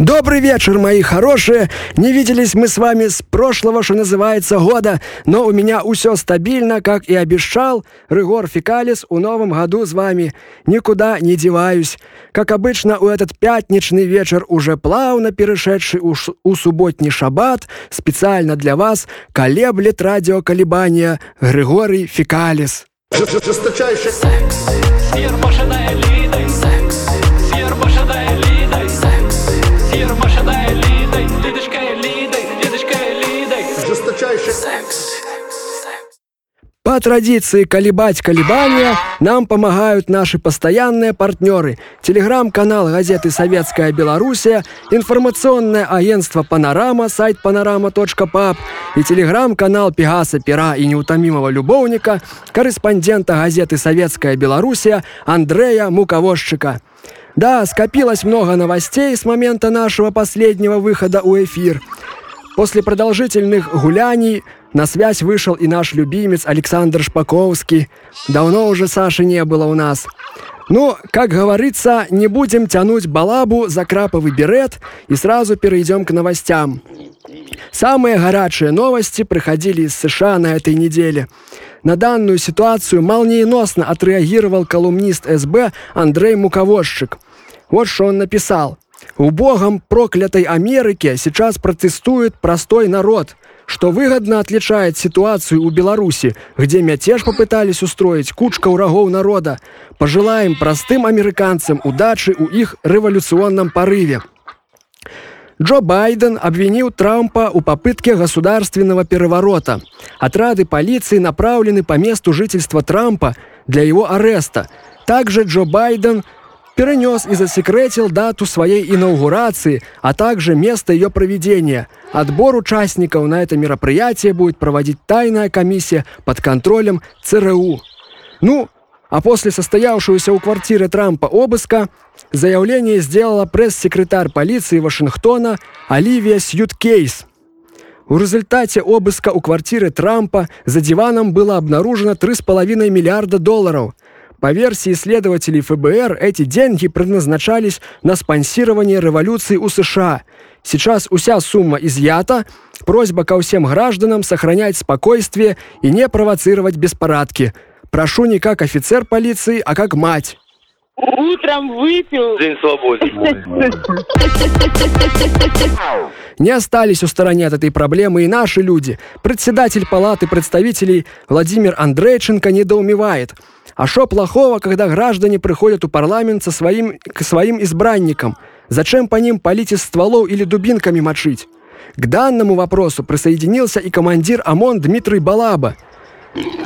Добрый вечер, мои хорошие. Не виделись мы с вами с прошлого, что называется, года, но у меня все стабильно, как и обещал. Рыгор Фекалис у новом году с вами. Никуда не деваюсь. Как обычно, у этот пятничный вечер уже плавно перешедший у, у субботний шаббат, специально для вас колеблет радиоколебания Григорий Фекалис. Жесточайший. Секс. По традиции колебать колебания нам помогают наши постоянные партнеры. Телеграм-канал газеты «Советская Белоруссия», информационное агентство «Панорама», сайт panorama.pub и телеграм-канал Пегаса Пера и неутомимого любовника, корреспондента газеты «Советская Белоруссия» Андрея Муковозчика. Да, скопилось много новостей с момента нашего последнего выхода у эфир. После продолжительных гуляний на связь вышел и наш любимец Александр Шпаковский. Давно уже Саши не было у нас. Ну, как говорится, не будем тянуть балабу за краповый берет и сразу перейдем к новостям. Самые горячие новости приходили из США на этой неделе. На данную ситуацию молниеносно отреагировал колумнист СБ Андрей Муковозчик. Вот что он написал. «У богом проклятой Америки сейчас протестует простой народ – что выгодно отличает ситуацию у Беларуси, где мятеж попытались устроить кучка врагов народа. Пожелаем простым американцам удачи у их революционном порыве. Джо Байден обвинил Трампа у попытки государственного переворота. Отряды полиции направлены по месту жительства Трампа для его ареста. Также Джо Байден перенес и засекретил дату своей инаугурации, а также место ее проведения. Отбор участников на это мероприятие будет проводить тайная комиссия под контролем ЦРУ. Ну, а после состоявшегося у квартиры Трампа обыска заявление сделала пресс-секретарь полиции Вашингтона Оливия Сьюткейс. В результате обыска у квартиры Трампа за диваном было обнаружено 3,5 миллиарда долларов – по версии исследователей ФБР, эти деньги предназначались на спонсирование революции у США. Сейчас уся сумма изъята. Просьба ко всем гражданам сохранять спокойствие и не провоцировать беспорядки. Прошу не как офицер полиции, а как мать. Утром выпил. День свободы. Не остались у стороны от этой проблемы и наши люди. Председатель палаты представителей Владимир Андрейченко недоумевает – а что плохого, когда граждане приходят у парламент со своим, к своим избранникам? Зачем по ним полить из стволов или дубинками мочить? К данному вопросу присоединился и командир ОМОН Дмитрий Балаба.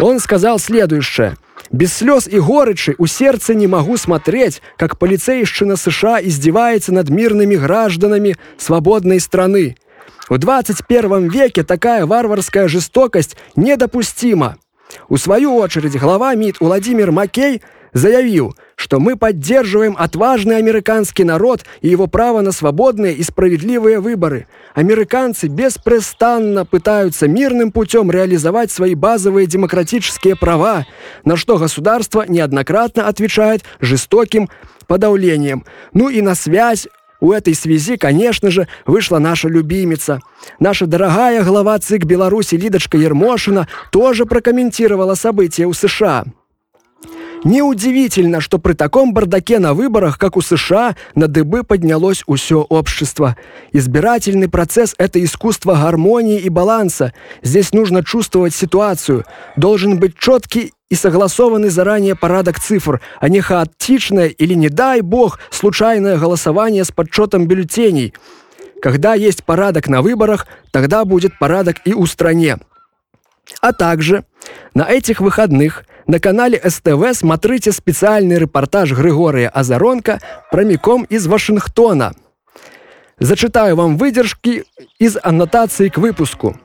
Он сказал следующее. «Без слез и горечи у сердца не могу смотреть, как полицейщина США издевается над мирными гражданами свободной страны. В 21 веке такая варварская жестокость недопустима. У свою очередь глава МИД Владимир Маккей заявил, что мы поддерживаем отважный американский народ и его право на свободные и справедливые выборы. Американцы беспрестанно пытаются мирным путем реализовать свои базовые демократические права, на что государство неоднократно отвечает жестоким подавлением. Ну и на связь у этой связи, конечно же, вышла наша любимица. Наша дорогая глава ЦИК Беларуси Лидочка Ермошина тоже прокомментировала события у США. Неудивительно, что при таком бардаке на выборах, как у США, на дыбы поднялось усё общество. Избирательный процесс – это искусство гармонии и баланса. Здесь нужно чувствовать ситуацию. Должен быть четкий и согласованный заранее порядок цифр, а не хаотичное или, не дай бог, случайное голосование с подсчетом бюллетеней. Когда есть порядок на выборах, тогда будет порядок и у стране. А также на этих выходных на канале СТВ смотрите специальный репортаж Григория Азаронка прямиком из Вашингтона. Зачитаю вам выдержки из аннотации к выпуску.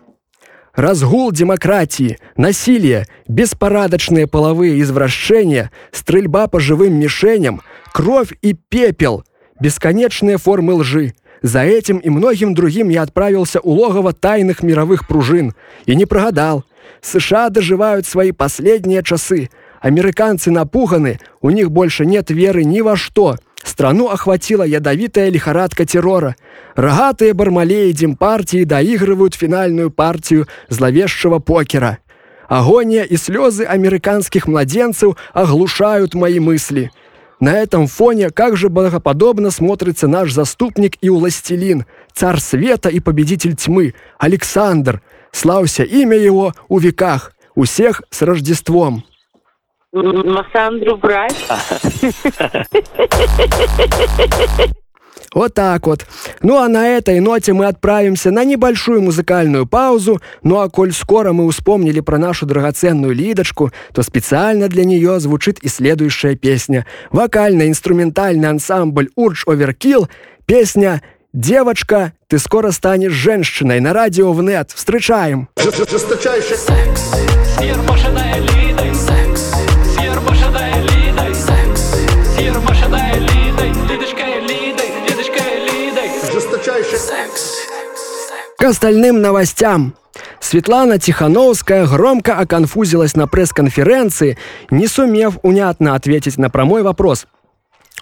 Разгул демократии, насилие, беспорядочные половые извращения, стрельба по живым мишеням, кровь и пепел, бесконечные формы лжи. За этим и многим другим я отправился у логова тайных мировых пружин. И не прогадал. США доживают свои последние часы. Американцы напуганы, у них больше нет веры ни во что. Страну охватила ядовитая лихорадка террора. Рогатые бармалеи демпартии доигрывают финальную партию зловещего покера. Агония и слезы американских младенцев оглушают мои мысли. На этом фоне как же благоподобно смотрится наш заступник и уластелин, царь света и победитель тьмы, Александр. Славься имя его у веках, у всех с Рождеством. Массандру брать? Вот так вот. Ну а на этой ноте мы отправимся на небольшую музыкальную паузу. Ну а коль скоро мы вспомнили про нашу драгоценную Лидочку, то специально для нее звучит и следующая песня. Вокально-инструментальный ансамбль Урдж Оверкилл. Песня «Девочка, ты скоро станешь женщиной» на радио в нет. Встречаем! Жесточайший секс К остальным новостям. Светлана Тихановская громко оконфузилась на пресс-конференции, не сумев унятно ответить на промой вопрос.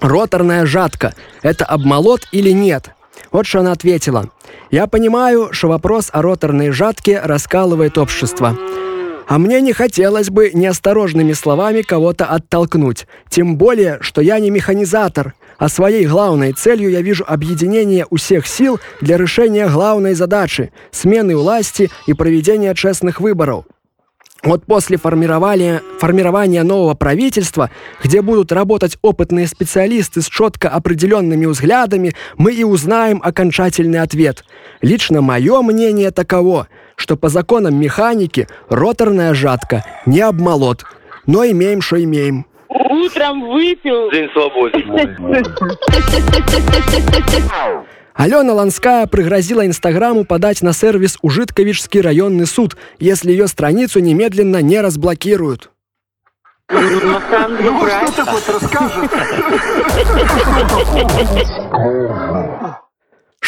Роторная жатка – это обмолот или нет? Вот что она ответила. «Я понимаю, что вопрос о роторной жатке раскалывает общество. А мне не хотелось бы неосторожными словами кого-то оттолкнуть. Тем более, что я не механизатор, а своей главной целью я вижу объединение у всех сил для решения главной задачи – смены власти и проведения честных выборов. Вот после формирования, формирования нового правительства, где будут работать опытные специалисты с четко определенными взглядами, мы и узнаем окончательный ответ. Лично мое мнение таково, что по законам механики роторная жатка не обмолот, но имеем, что имеем. Утром выпил. День свободы. Алена Ланская пригрозила Инстаграму подать на сервис Ужитковичский районный суд, если ее страницу немедленно не разблокируют. Массандру брать?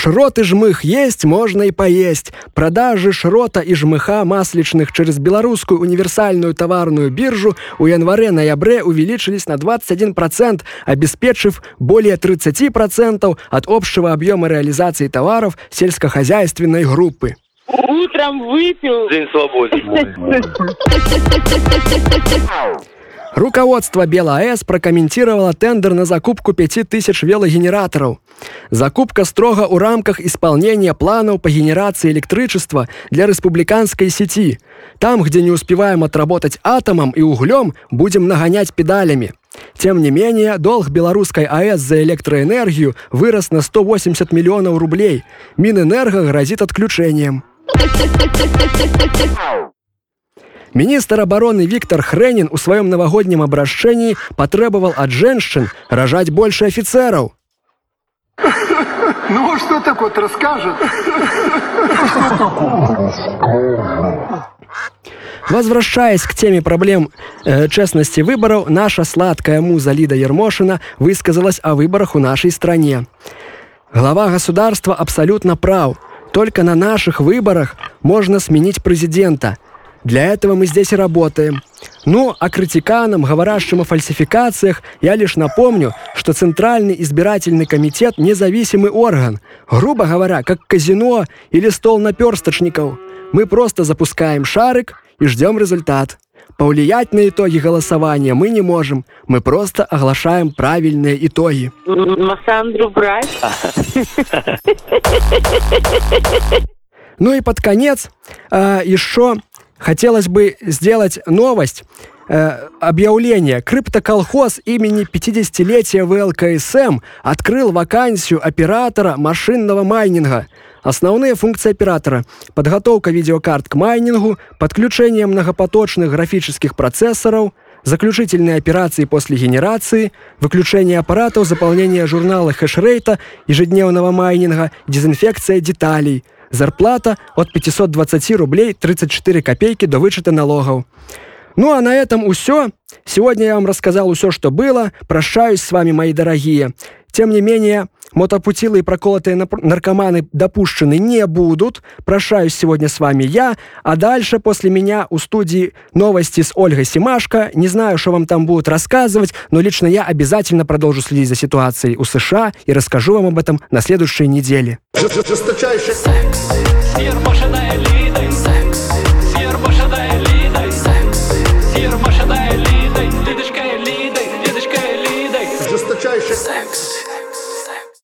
Шрот и жмых есть, можно и поесть. Продажи шрота и жмыха масличных через белорусскую универсальную товарную биржу у январе-ноябре увеличились на 21%, обеспечив более 30% от общего объема реализации товаров сельскохозяйственной группы. Утром выпил. День свободы. Руководство БелАЭС прокомментировало тендер на закупку 5000 велогенераторов. Закупка строго у рамках исполнения планов по генерации электричества для республиканской сети. Там, где не успеваем отработать атомом и углем, будем нагонять педалями. Тем не менее, долг белорусской АЭС за электроэнергию вырос на 180 миллионов рублей. Минэнерго грозит отключением. Министр обороны Виктор Хренин у своем новогоднем обращении потребовал от женщин рожать больше офицеров. Ну, что так вот расскажет? Возвращаясь к теме проблем э, честности выборов, наша сладкая муза Лида Ермошина высказалась о выборах у нашей стране. Глава государства абсолютно прав. Только на наших выборах можно сменить президента. Для этого мы здесь и работаем. Ну, а критиканам, говорящим о фальсификациях, я лишь напомню, что Центральный избирательный комитет – независимый орган. Грубо говоря, как казино или стол наперсточников. Мы просто запускаем шарик и ждем результат. Повлиять на итоги голосования мы не можем. Мы просто оглашаем правильные итоги. Массандру брать? Ну и под конец э, еще хотелось бы сделать новость. Э, объявление. Криптоколхоз имени 50-летия ВЛКСМ открыл вакансию оператора машинного майнинга. Основные функции оператора – подготовка видеокарт к майнингу, подключение многопоточных графических процессоров, заключительные операции после генерации, выключение аппаратов, заполнение журнала хешрейта, ежедневного майнинга, дезинфекция деталей – Зарплата от 520 рублей 34 копейки до вычета налогов. Ну а на этом все. Сегодня я вам рассказал все, что было. Прощаюсь с вами, мои дорогие. Тем не менее, мотопутилы и проколотые наркоманы допущены не будут. Прощаюсь сегодня с вами я, а дальше после меня у студии новости с Ольгой Симашко. Не знаю, что вам там будут рассказывать, но лично я обязательно продолжу следить за ситуацией у США и расскажу вам об этом на следующей неделе. Жесточайший Секс Лидой